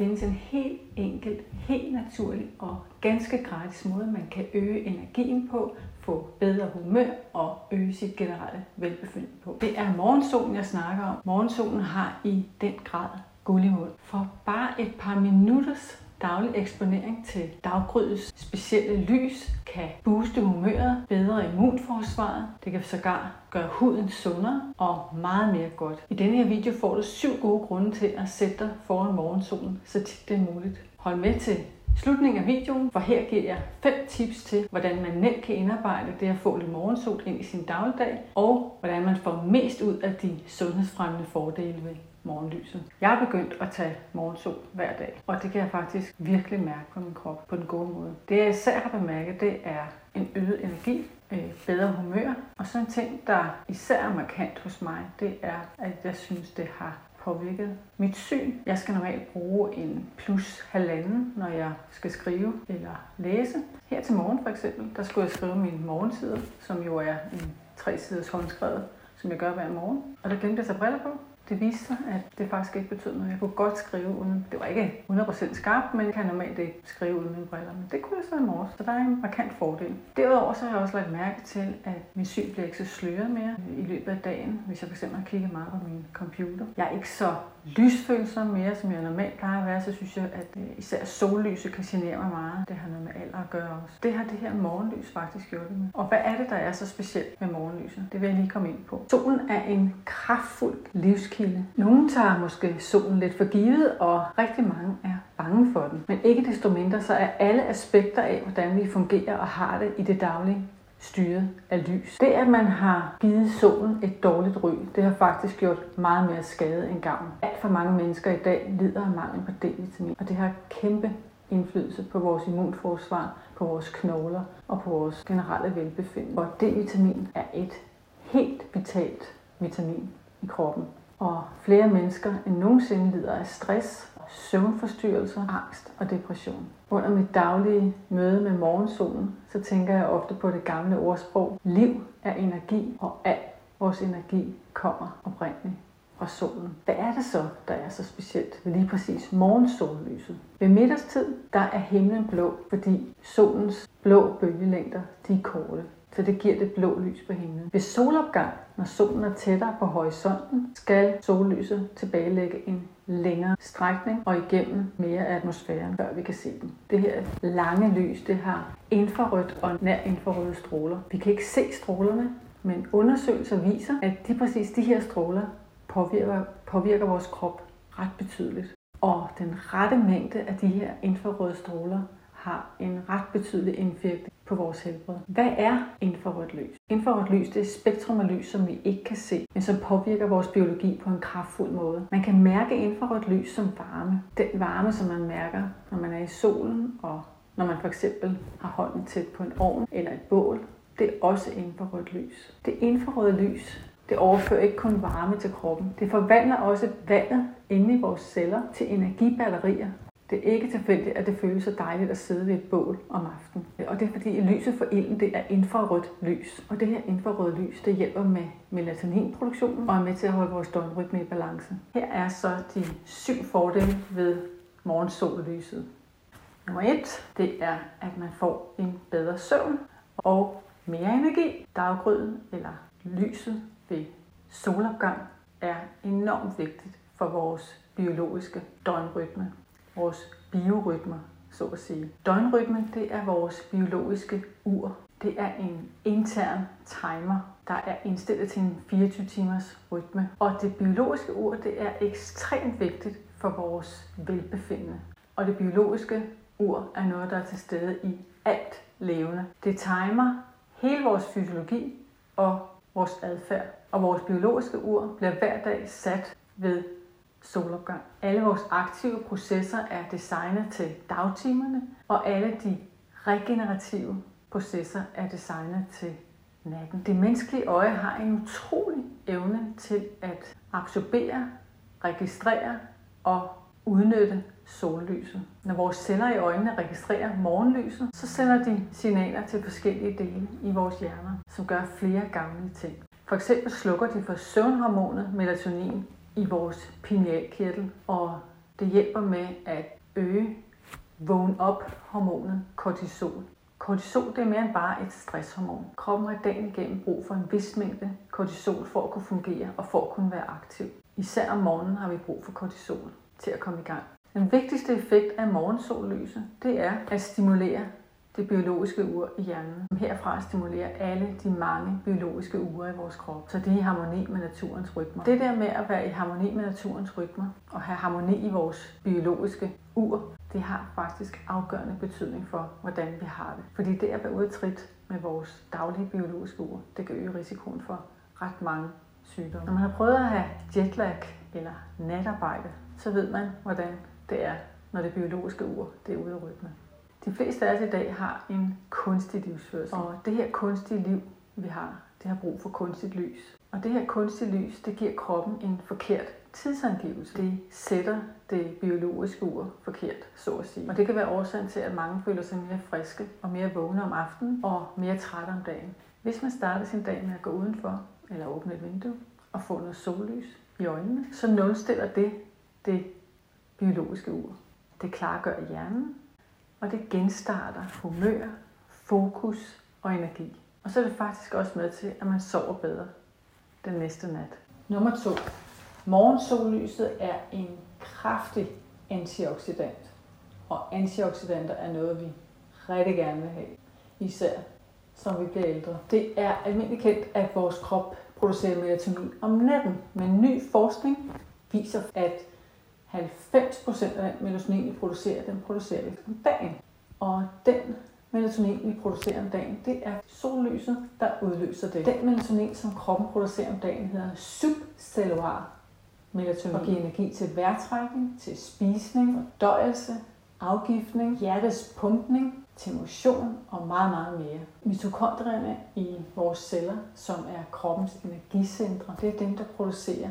findes en helt enkelt, helt naturlig og ganske gratis måde, man kan øge energien på, få bedre humør og øge sit generelle velbefindende på. Det er morgensolen, jeg snakker om. Morgensolen har i den grad guld i mund. For bare et par minutters daglig eksponering til daggrydets specielle lys kan booste humøret, bedre immunforsvaret. Det kan sågar gøre huden sundere og meget mere godt. I denne her video får du syv gode grunde til at sætte dig foran morgensolen, så tit det er muligt. Hold med til slutningen af videoen, for her giver jeg fem tips til, hvordan man nemt kan indarbejde det at få lidt morgensol ind i sin dagligdag, og hvordan man får mest ud af de sundhedsfremmende fordele ved morgenlyset. Jeg er begyndt at tage morgensol hver dag, og det kan jeg faktisk virkelig mærke på min krop på den gode måde. Det jeg især har bemærket, det er en øget energi, øh, bedre humør, og så en ting, der især er markant hos mig, det er, at jeg synes, det har påvirket mit syn. Jeg skal normalt bruge en plus halvanden, når jeg skal skrive eller læse. Her til morgen for eksempel, der skulle jeg skrive min morgensider, som jo er en tre siders håndskrevet, som jeg gør hver morgen. Og der glemte jeg så briller på det viste sig, at det faktisk ikke betød noget. Jeg kunne godt skrive uden, det var ikke 100% skarpt, men jeg kan normalt ikke skrive uden mine briller. Men det kunne jeg så i morges, så der er en markant fordel. Derudover så har jeg også lagt mærke til, at min syn bliver ikke så sløret mere i løbet af dagen, hvis jeg fx har kigget meget på min computer. Jeg er ikke så lysfølsom mere, som jeg normalt plejer at være, så synes jeg, at øh, især sollyset kan genere mig meget. Det har noget med alder at gøre også. Det har det her morgenlys faktisk gjort det med. Og hvad er det, der er så specielt med morgenlyset? Det vil jeg lige komme ind på. Solen er en kraftfuld livskilde. Nogle tager måske solen lidt for givet, og rigtig mange er bange for den. Men ikke desto mindre, så er alle aspekter af, hvordan vi fungerer og har det i det daglige, styret af lys. Det, at man har givet solen et dårligt ry, det har faktisk gjort meget mere skade end gavn. Alt for mange mennesker i dag lider af mangel på D-vitamin, og det har kæmpe indflydelse på vores immunforsvar, på vores knogler og på vores generelle velbefindende. Og D-vitamin er et helt vitalt vitamin i kroppen. Og flere mennesker end nogensinde lider af stress, søvnforstyrrelser, angst og depression. Under mit daglige møde med morgensolen, så tænker jeg ofte på det gamle ordsprog, liv er energi, og al vores energi kommer oprindeligt fra solen. Hvad er det så, der er så specielt ved lige præcis morgensollyset? Ved middagstid, der er himlen blå, fordi solens blå bølgelængder, de er korte så det giver det blå lys på himlen. Ved solopgang, når solen er tættere på horisonten, skal sollyset tilbagelægge en længere strækning og igennem mere af atmosfæren, før vi kan se den. Det her lange lys, det har infrarødt og nær infrarøde stråler. Vi kan ikke se strålerne, men undersøgelser viser, at de præcis de her stråler påvirker, påvirker vores krop ret betydeligt. Og den rette mængde af de her infrarøde stråler har en ret betydelig indvirkning på vores helbred. Hvad er infrarødt lys? Infrarødt lys det er et spektrum af lys, som vi ikke kan se, men som påvirker vores biologi på en kraftfuld måde. Man kan mærke infrarødt lys som varme. Den varme, som man mærker, når man er i solen, og når man for eksempel har hånden tæt på en ovn eller et bål, det er også infrarødt lys. Det infrarøde lys, det overfører ikke kun varme til kroppen. Det forvandler også vandet inde i vores celler til energibatterier, det er ikke tilfældigt, at det føles så dejligt at sidde ved et bål om aftenen. Og det er fordi lyset for ilden det er infrarødt lys. Og det her infrarøde lys det hjælper med melatoninproduktionen og er med til at holde vores døgnrytme i balance. Her er så de syv fordele ved morgensollyset. Nummer et, det er, at man får en bedre søvn og mere energi. Daggryden eller lyset ved solopgang er enormt vigtigt for vores biologiske døgnrytme vores biorytmer, så at sige. Døgnrytmen, det er vores biologiske ur. Det er en intern timer, der er indstillet til en 24 timers rytme. Og det biologiske ur, det er ekstremt vigtigt for vores velbefindende. Og det biologiske ur er noget, der er til stede i alt levende. Det timer hele vores fysiologi og vores adfærd. Og vores biologiske ur bliver hver dag sat ved solopgang. Alle vores aktive processer er designet til dagtimerne, og alle de regenerative processer er designet til natten. Det menneskelige øje har en utrolig evne til at absorbere, registrere og udnytte sollyset. Når vores celler i øjnene registrerer morgenlyset, så sender de signaler til forskellige dele i vores hjerner, som gør flere gavnlige ting. For eksempel slukker de for søvnhormonet melatonin i vores pinealkirtel, og Det hjælper med at øge vågen op hormonet kortisol. Kortisol det er mere end bare et stresshormon. Kroppen har dagen igennem brug for en vis mængde kortisol for at kunne fungere og for at kunne være aktiv. Især om morgenen har vi brug for kortisol til at komme i gang. Den vigtigste effekt af morgensollyset, det er at stimulere det biologiske ur i hjernen. Herfra stimulerer alle de mange biologiske ure i vores krop, så det er i harmoni med naturens rytmer. Det der med at være i harmoni med naturens rytmer og have harmoni i vores biologiske ur, det har faktisk afgørende betydning for, hvordan vi har det. Fordi det at være ude trit med vores daglige biologiske ur, det kan øge risikoen for ret mange sygdomme. Når man har prøvet at have jetlag eller natarbejde, så ved man, hvordan det er, når det biologiske ur det er ude af rytmen. De fleste af os i dag har en kunstig livsførsel. Og det her kunstige liv, vi har, det har brug for kunstigt lys. Og det her kunstige lys, det giver kroppen en forkert tidsangivelse. Det sætter det biologiske ur forkert, så at sige. Og det kan være årsagen til, at mange føler sig mere friske og mere vågne om aftenen og mere trætte om dagen. Hvis man starter sin dag med at gå udenfor eller åbne et vindue og få noget sollys i øjnene, så nulstiller det det biologiske ur. Det klargør hjernen, og det genstarter humør, fokus og energi. Og så er det faktisk også med til, at man sover bedre den næste nat. Nummer to. Morgensollyset er en kraftig antioxidant. Og antioxidanter er noget, vi rigtig gerne vil have. Især som vi bliver ældre. Det er almindeligt kendt, at vores krop producerer melatonin om natten. Men ny forskning viser, at 90% af den melatonin, vi producerer, den producerer vi om dagen. Og den melatonin, vi producerer om dagen, det er sollyset, der udløser det. Den melatonin, som kroppen producerer om dagen, hedder subcellular melatonin og giver energi til vejrtrækning, til spisning, døjelse, afgiftning, hjertets pumpning, til motion og meget, meget mere. Mitokondrierne i vores celler, som er kroppens energicentre, det er dem, der producerer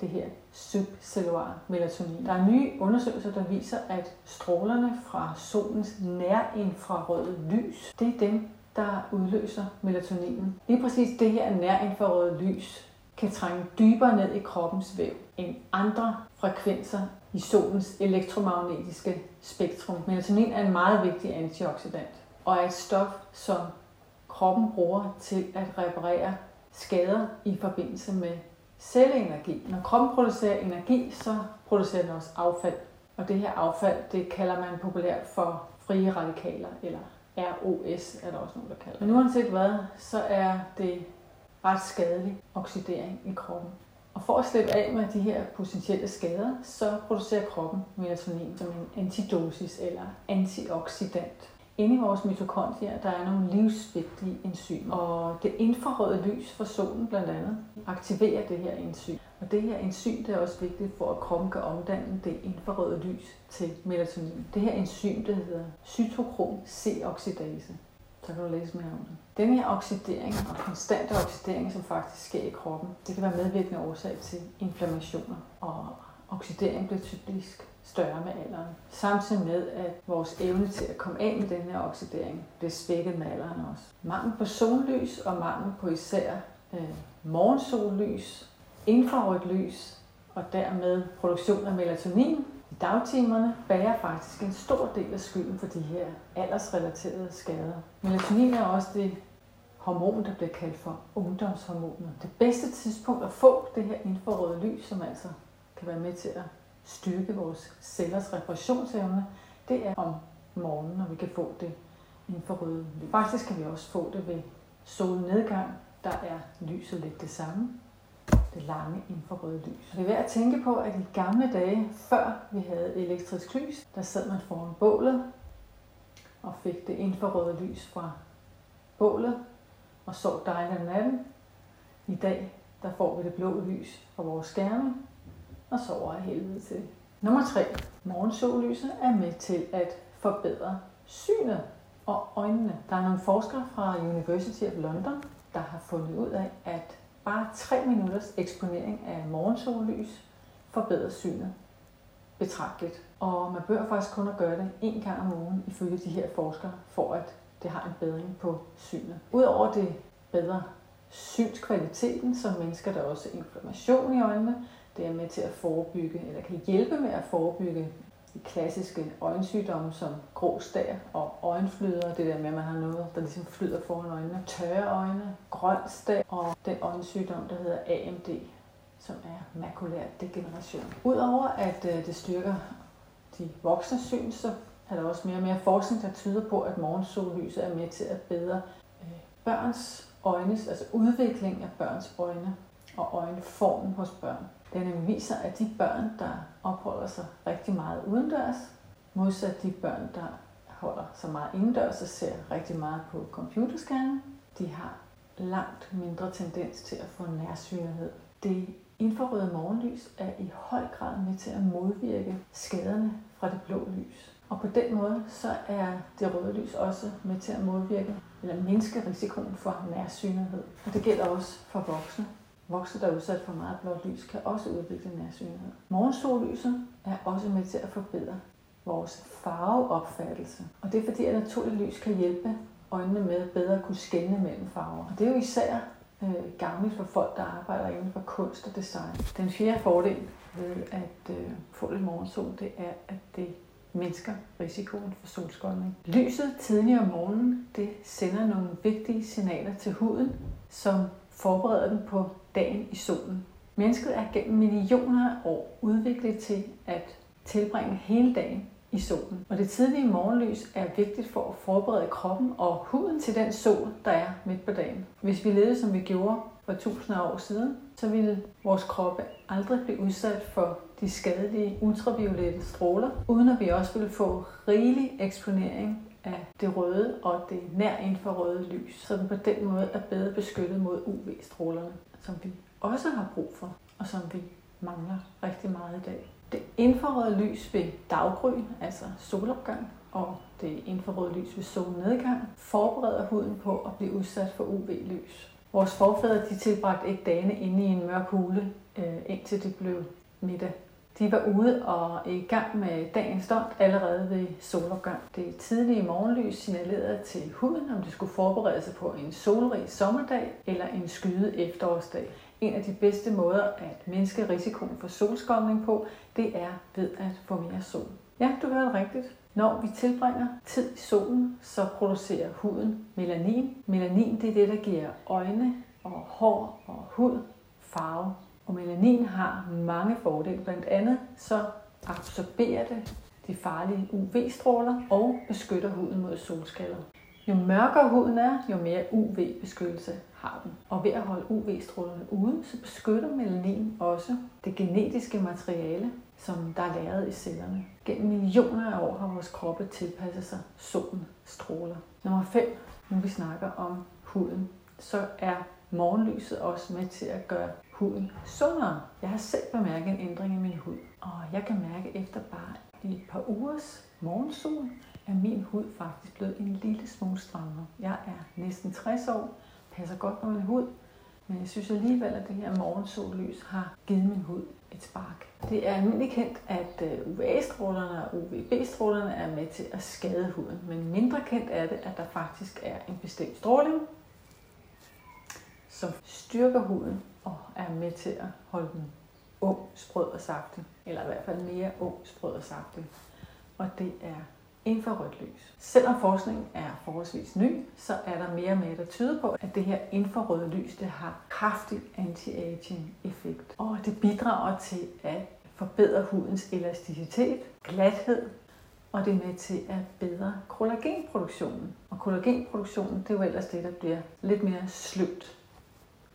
det her subcellular melatonin. Der er nye undersøgelser, der viser, at strålerne fra solens nærinfrarøde lys, det er dem, der udløser melatoninen. Lige præcis det her nærinfrarøde lys kan trænge dybere ned i kroppens væv end andre frekvenser i solens elektromagnetiske spektrum. Melatonin er en meget vigtig antioxidant og er et stof, som kroppen bruger til at reparere skader i forbindelse med celleenergi. Når kroppen producerer energi, så producerer den også affald. Og det her affald, det kalder man populært for frie radikaler, eller ROS er der også nogen, der kalder Men uanset hvad, så er det ret skadelig oxidering i kroppen. Og for at slippe af med de her potentielle skader, så producerer kroppen melatonin som en antidosis eller antioxidant. Inde i vores mitokondrier, der er nogle livsvigtige enzymer, og det infrarøde lys fra solen blandt andet aktiverer det her enzym. Og det her enzym det er også vigtigt for, at kroppen kan omdanne det infrarøde lys til melatonin. Det her enzym det hedder cytokrom C-oxidase. Så kan du læse mere om det. Denne her oxidering og konstante oxidering, som faktisk sker i kroppen, det kan være medvirkende årsag til inflammationer. Og oxidering bliver typisk større med alderen. Samtidig med, at vores evne til at komme af med den her oxidering bliver svækket med alderen også. Mangel på sollys og mangel på især øh, morgensollys, infrarødt lys og dermed produktion af melatonin i dagtimerne bærer faktisk en stor del af skylden for de her aldersrelaterede skader. Melatonin er også det hormon, der bliver kaldt for ungdomshormonet. Det bedste tidspunkt at få det her infrarøde lys, som altså kan være med til at styrke vores cellers reparationsevne, det er om morgenen, når vi kan få det infrarøde lys. Faktisk kan vi også få det ved solnedgang, der er lyset lidt det samme. Det lange infrarøde lys. Det er værd at tænke på, at i gamle dage, før vi havde elektrisk lys, der sad man foran bålet og fik det infrarøde lys fra bålet og sov dejligt om natten. I dag, der får vi det blå lys fra vores skærme, og sover af helvede til. Nummer 3. Morgensollyset er med til at forbedre synet og øjnene. Der er nogle forskere fra University of London, der har fundet ud af, at bare 3 minutters eksponering af morgensollys forbedrer synet betragteligt. Og man bør faktisk kun at gøre det en gang om ugen, ifølge de her forskere, for at det har en bedring på synet. Udover det bedre synskvaliteten, så mindsker der også inflammation i øjnene, det er med til at forebygge, eller kan hjælpe med at forebygge de klassiske øjensygdomme som grå stær og øjenflyder, det der med, at man har noget, der ligesom flyder foran øjnene, tørre øjne, grøn stær og den øjensygdom, der hedder AMD, som er makulær degeneration. Udover at øh, det styrker de voksne syn, så er der også mere og mere forskning, der tyder på, at morgensollyset er med til at bedre øh, børns øjnes, altså udvikling af børns øjne og øjenformen hos børn. Den viser, at de børn, der opholder sig rigtig meget udendørs, modsat de børn, der holder sig meget indendørs og ser rigtig meget på computerskærmen, de har langt mindre tendens til at få nærsynlighed. Det infrarøde morgenlys er i høj grad med til at modvirke skaderne fra det blå lys. Og på den måde så er det røde lys også med til at modvirke eller mindske risikoen for nærsynlighed. Og det gælder også for voksne. Voksne, der er udsat for meget blåt lys, kan også udvikle nærsynlighed. Morgensollyset er også med til at forbedre vores farveopfattelse. Og det er fordi, at naturligt lys kan hjælpe øjnene med bedre at kunne skelne mellem farver. Og det er jo især øh, gavnligt for folk, der arbejder inden for kunst og design. Den fjerde fordel ved at øh, få lidt morgensol, det er, at det mindsker risikoen for solskoldning. Lyset tidligere om morgenen, det sender nogle vigtige signaler til huden, som forbereder den på dagen i solen. Mennesket er gennem millioner af år udviklet til at tilbringe hele dagen i solen. Og det tidlige morgenlys er vigtigt for at forberede kroppen og huden til den sol, der er midt på dagen. Hvis vi levede som vi gjorde for tusinder af år siden, så ville vores kroppe aldrig blive udsat for de skadelige ultraviolette stråler, uden at vi også ville få rigelig eksponering af det røde og det nær infrarøde lys, så den på den måde er bedre beskyttet mod UV-strålerne, som vi også har brug for, og som vi mangler rigtig meget i dag. Det infrarøde lys ved daggry, altså solopgang, og det infrarøde lys ved solnedgang, forbereder huden på at blive udsat for UV-lys. Vores forfædre de tilbragte ikke dagene inde i en mørk hule, øh, indtil det blev middag. De var ude og i gang med dagens stolt allerede ved solopgang. Det tidlige morgenlys signalerede til huden, om det skulle forberede sig på en solrig sommerdag eller en skyde efterårsdag. En af de bedste måder at mindske risikoen for solskoldning på, det er ved at få mere sol. Ja, du hørte rigtigt. Når vi tilbringer tid i solen, så producerer huden melanin. Melanin det er det, der giver øjne og hår og hud farve. Og melanin har mange fordele. Blandt andet så absorberer det de farlige UV-stråler og beskytter huden mod solskader. Jo mørkere huden er, jo mere UV-beskyttelse har den. Og ved at holde UV-strålerne ude, så beskytter melanin også det genetiske materiale, som der er lavet i cellerne. Gennem millioner af år har vores kroppe tilpasset sig solen stråler. Nummer 5, når vi snakker om huden, så er morgenlyset også med til at gøre huden sundere. Jeg har selv bemærket en ændring i min hud, og jeg kan mærke efter bare et par ugers morgensol, er min hud faktisk blevet en lille smule strammere. Jeg er næsten 60 år, passer godt på min hud, men jeg synes alligevel, at det her morgensollys har givet min hud et spark. Det er almindeligt kendt, at øh, UVA-strålerne og UVB-strålerne er med til at skade huden, men mindre kendt er det, at der faktisk er en bestemt stråling, som styrker huden og er med til at holde den ung, sprød og saftig, eller i hvert fald mere ung, sprød og saftig. Og det er infrarødt lys. Selvom forskningen er forholdsvis ny, så er der mere og mere, der tyder på, at det her infrarøde lys det har kraftig anti-aging effekt. Og det bidrager til at forbedre hudens elasticitet, glathed, og det er med til at bedre kollagenproduktionen. Og kollagenproduktionen, det er jo ellers det, der bliver lidt mere sløvt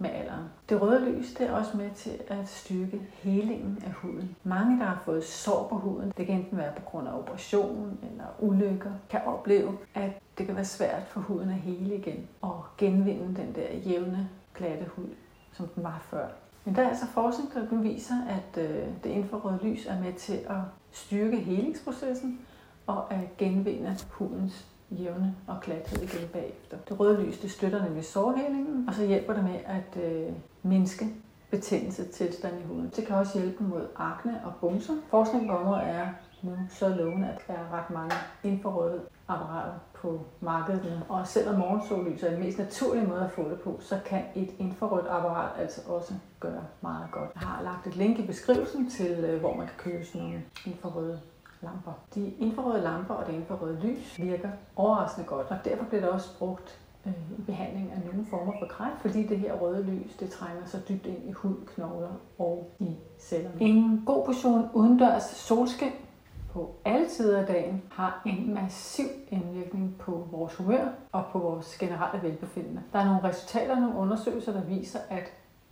med alderen. Det røde lys det er også med til at styrke helingen af huden. Mange, der har fået sår på huden, det kan enten være på grund af operation eller ulykker, kan opleve, at det kan være svært for huden at hele igen og genvinde den der jævne, glatte hud, som den var før. Men der er altså forskning, der beviser, at øh, det infrarøde lys er med til at styrke helingsprocessen og at genvinde hudens jævne og glathed igen bagefter. Det røde lys det støtter nemlig sårhælingen, og så hjælper det med at øh, mindske betændelse tilstand i huden. Det kan også hjælpe mod akne og bumser. Forskning på området er nu så lovende, at der er ret mange infrarøde apparater på markedet. Og selvom morgensollys er den mest naturlige måde at få det på, så kan et infrarødt apparat altså også gøre meget godt. Jeg har lagt et link i beskrivelsen til, øh, hvor man kan købe sådan nogle infrarøde lamper. De infrarøde lamper og det infrarøde lys virker overraskende godt, og derfor bliver det også brugt øh, i behandling af nogle former for kræft, fordi det her røde lys, det trænger så dybt ind i hud, knogler og i cellerne. En god portion udendørs solskin på alle tider af dagen har en massiv indvirkning på vores humør og på vores generelle velbefindende. Der er nogle resultater, nogle undersøgelser, der viser, at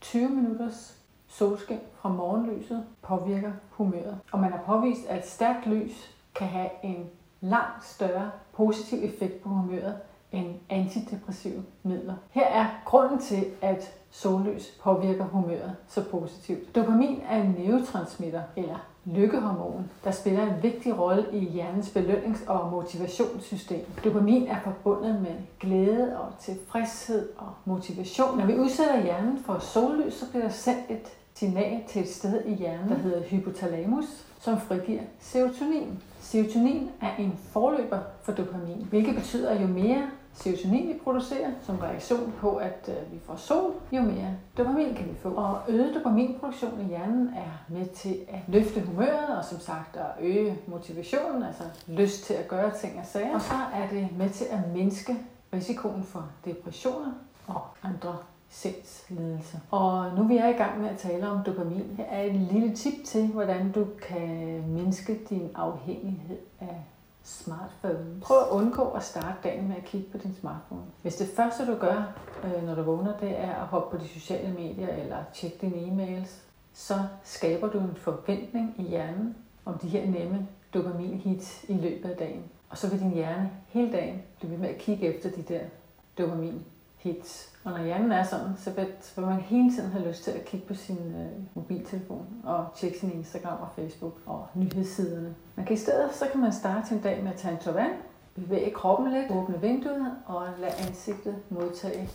20 minutters solskin fra morgenlyset påvirker humøret. Og man har påvist, at stærkt lys kan have en langt større positiv effekt på humøret end antidepressive midler. Her er grunden til, at sollys påvirker humøret så positivt. Dopamin er en neurotransmitter, eller lykkehormon, der spiller en vigtig rolle i hjernens belønnings- og motivationssystem. Dopamin er forbundet med glæde og tilfredshed og motivation. Når vi udsætter hjernen for sollys, så bliver der sendt et signal til et sted i hjernen, der hedder hypotalamus, som frigiver serotonin. Serotonin er en forløber for dopamin, hvilket betyder, at jo mere serotonin vi producerer som reaktion på, at øh, vi får sol, jo mere dopamin kan vi få. Og øget dopaminproduktion i hjernen er med til at løfte humøret og som sagt at øge motivationen, altså lyst til at gøre ting og sager. Og så er det med til at mindske risikoen for depressioner og andre sindslidelser. Og nu vi er i gang med at tale om dopamin. Her er et lille tip til, hvordan du kan mindske din afhængighed af smartphones. Prøv at undgå at starte dagen med at kigge på din smartphone. Hvis det første du gør, øh, når du vågner, det er at hoppe på de sociale medier eller tjekke dine e-mails, så skaber du en forventning i hjernen om de her nemme dopaminhits i løbet af dagen. Og så vil din hjerne hele dagen blive ved med at kigge efter de der dopamin hits. Og når hjernen er sådan, så vil, så man hele tiden have lyst til at kigge på sin øh, mobiltelefon og tjekke sin Instagram og Facebook og nyhedssiderne. Man kan i stedet, så kan man starte en dag med at tage en tår vand, bevæge kroppen lidt, åbne vinduet og lade ansigtet modtage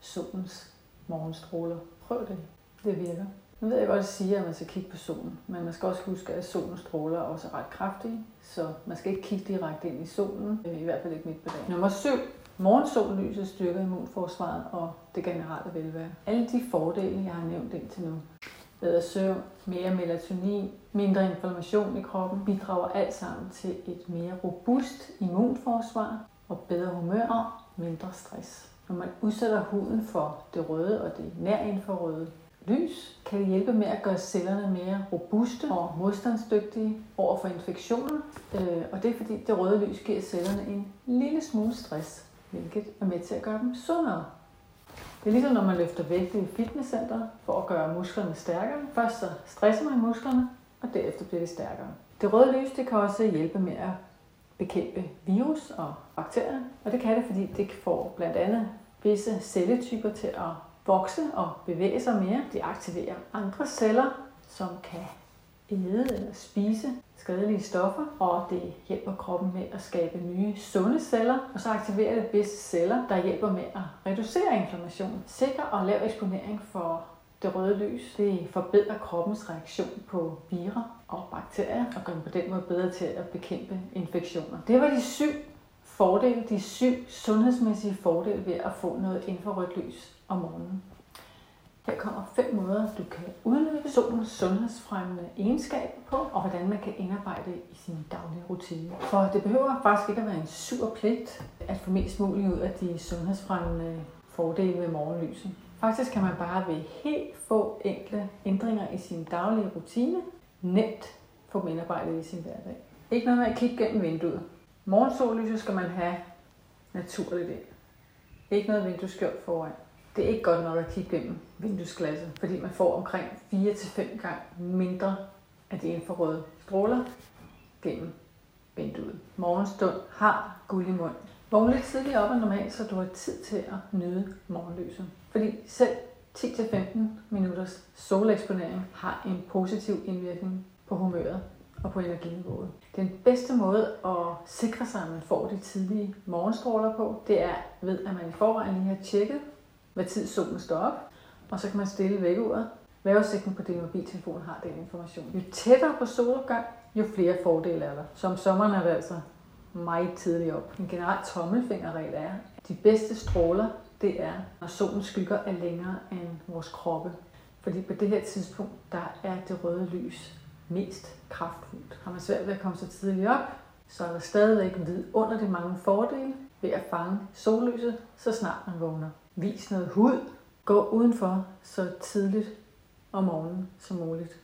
solens morgenstråler. Prøv det. Det virker. Nu ved jeg godt at sige, at man skal kigge på solen, men man skal også huske, at solens stråler også er ret kraftige, så man skal ikke kigge direkte ind i solen, øh, i hvert fald ikke midt på dagen. Nummer 7. Morgensollyset styrker immunforsvaret og det generelle velvære. Alle de fordele, jeg har nævnt indtil nu, bedre søvn, mere melatonin, mindre inflammation i kroppen, bidrager alt sammen til et mere robust immunforsvar og bedre humør og mindre stress. Når man udsætter huden for det røde og det nærinfrarøde lys, kan det hjælpe med at gøre cellerne mere robuste og modstandsdygtige over for infektioner. Øh, og det er fordi det røde lys giver cellerne en lille smule stress hvilket er med til at gøre dem sundere. Det er ligesom når man løfter vægte i fitnesscenteret for at gøre musklerne stærkere. Først så stresser man musklerne, og derefter bliver de stærkere. Det røde lys det kan også hjælpe med at bekæmpe virus og bakterier, og det kan det, fordi det får blandt andet visse celletyper til at vokse og bevæge sig mere. De aktiverer andre celler, som kan æde eller spise skadelige stoffer, og det hjælper kroppen med at skabe nye sunde celler, og så aktiverer det visse celler, der hjælper med at reducere inflammation. Sikker og lav eksponering for det røde lys, det forbedrer kroppens reaktion på virer og bakterier, og gør den på den måde bedre til at bekæmpe infektioner. Det var de syv fordele, de syv sundhedsmæssige fordele ved at få noget infrarødt lys om morgenen. Her kommer fem måder, du kan udnytte solens sundhedsfremmende egenskaber på, og hvordan man kan indarbejde i sin daglige rutine. For det behøver faktisk ikke at være en sur pligt at få mest muligt ud af de sundhedsfremmende fordele ved morgenlyset. Faktisk kan man bare ved helt få enkle ændringer i sin daglige rutine nemt få dem indarbejdet i sin hverdag. Ikke noget med at kigge gennem vinduet. Morgensollyset skal man have naturligt ind. Ikke noget vindueskjold foran det er ikke godt nok at kigge gennem vinduesglasset, fordi man får omkring 4-5 gange mindre af de infrarøde stråler gennem vinduet. Morgenstund har guld i mund. Vågn lidt tidligere op end normalt, så du har tid til at nyde morgenlyset. Fordi selv 10-15 minutters soleksponering har en positiv indvirkning på humøret og på energiniveauet. Den bedste måde at sikre sig, at man får de tidlige morgenstråler på, det er ved, at man i forvejen lige har tjekket, hvad tid solen står op. Og så kan man stille vækkeuret Vejrudsigten på din mobiltelefon har den information. Jo tættere på solopgang, jo flere fordele er der. Som sommeren er det altså meget tidligt op. En generelt tommelfingerregel er, at de bedste stråler, det er, når solens skygger er længere end vores kroppe. Fordi på det her tidspunkt, der er det røde lys mest kraftfuldt. Har man svært ved at komme så tidligt op, så er der stadigvæk vid under de mange fordele ved at fange sollyset, så snart man vågner. Vis noget hud. Gå udenfor så tidligt om morgenen som muligt.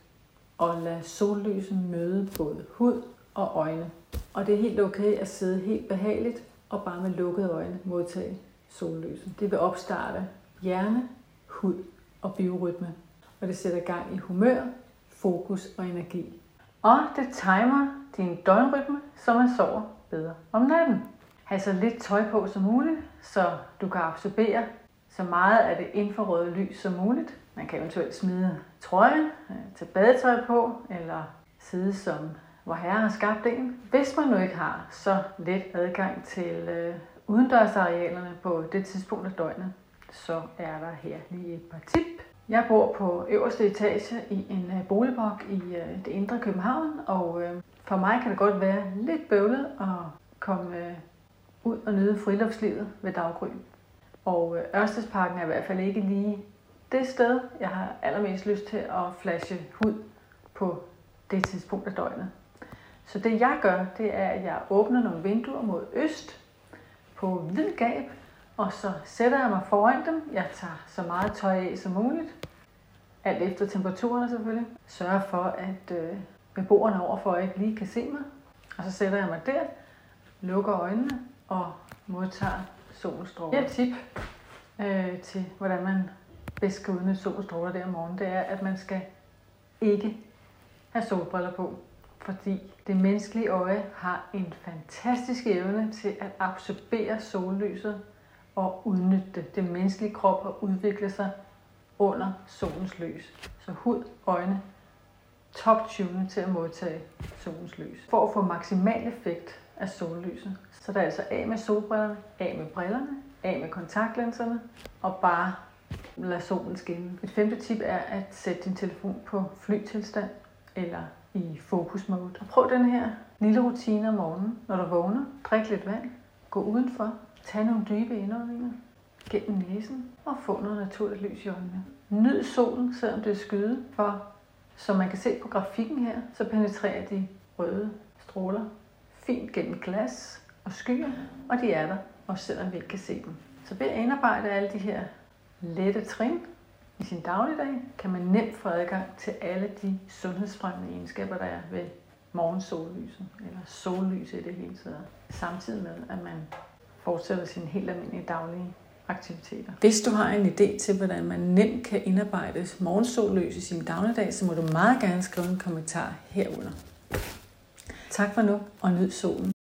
Og lad sollyset møde både hud og øjne. Og det er helt okay at sidde helt behageligt og bare med lukkede øjne modtage sollyset. Det vil opstarte hjerne, hud og biorytme. Og det sætter gang i humør, fokus og energi. Og det timer din døgnrytme, så man sover bedre om natten have så lidt tøj på som muligt, så du kan absorbere så meget af det infrarøde lys som muligt. Man kan eventuelt smide trøjen, øh, tage badetøj på, eller sidde som hvor herre har skabt en. Hvis man nu ikke har så let adgang til øh, udendørsarealerne på det tidspunkt af døgnet, så er der her lige et par tip. Jeg bor på øverste etage i en øh, boligblok i øh, det indre København, og øh, for mig kan det godt være lidt bøvlet at komme øh, ud og nyde friluftslivet ved daggry. Og øh, Ørstedsparken er i hvert fald ikke lige det sted, jeg har allermest lyst til at flashe hud på det tidspunkt af døgnet. Så det jeg gør, det er, at jeg åbner nogle vinduer mod øst på hvid gab, og så sætter jeg mig foran dem. Jeg tager så meget tøj af som muligt, alt efter temperaturen selvfølgelig. Sørger for, at øh, beboerne overfor ikke lige kan se mig. Og så sætter jeg mig der, lukker øjnene og modtager solens stråler. Et tip øh, til, hvordan man bedst kan udnytte solens stråler der om morgenen, det er, at man skal ikke have solbriller på fordi det menneskelige øje har en fantastisk evne til at absorbere sollyset og udnytte det. Det menneskelige krop har udviklet sig under solens lys. Så hud, øjne, top til at modtage solens lys. For at få maksimal effekt af sollyset, så der er altså af med solbrillerne, af med brillerne, af med kontaktlinserne og bare lade solen skinne. Et femte tip er at sætte din telefon på flytilstand eller i fokus mode. Og prøv den her lille rutine om morgenen, når du vågner. Drik lidt vand, gå udenfor, tag nogle dybe indåndinger gennem næsen og få noget naturligt lys i øjnene. Nyd solen, selvom det er skyde, for som man kan se på grafikken her, så penetrerer de røde stråler fint gennem glas og skyer, og de er der, også selvom vi ikke kan se dem. Så ved at indarbejde alle de her lette trin, i sin dagligdag, kan man nemt få adgang til alle de sundhedsfremmende egenskaber, der er ved morgensollyset, eller sollys i det hele taget, samtidig med, at man fortsætter sine helt almindelige daglige aktiviteter. Hvis du har en idé til, hvordan man nemt kan indarbejde morgensollys i sin dagligdag, så må du meget gerne skrive en kommentar herunder. Tak for nu, og nyd solen.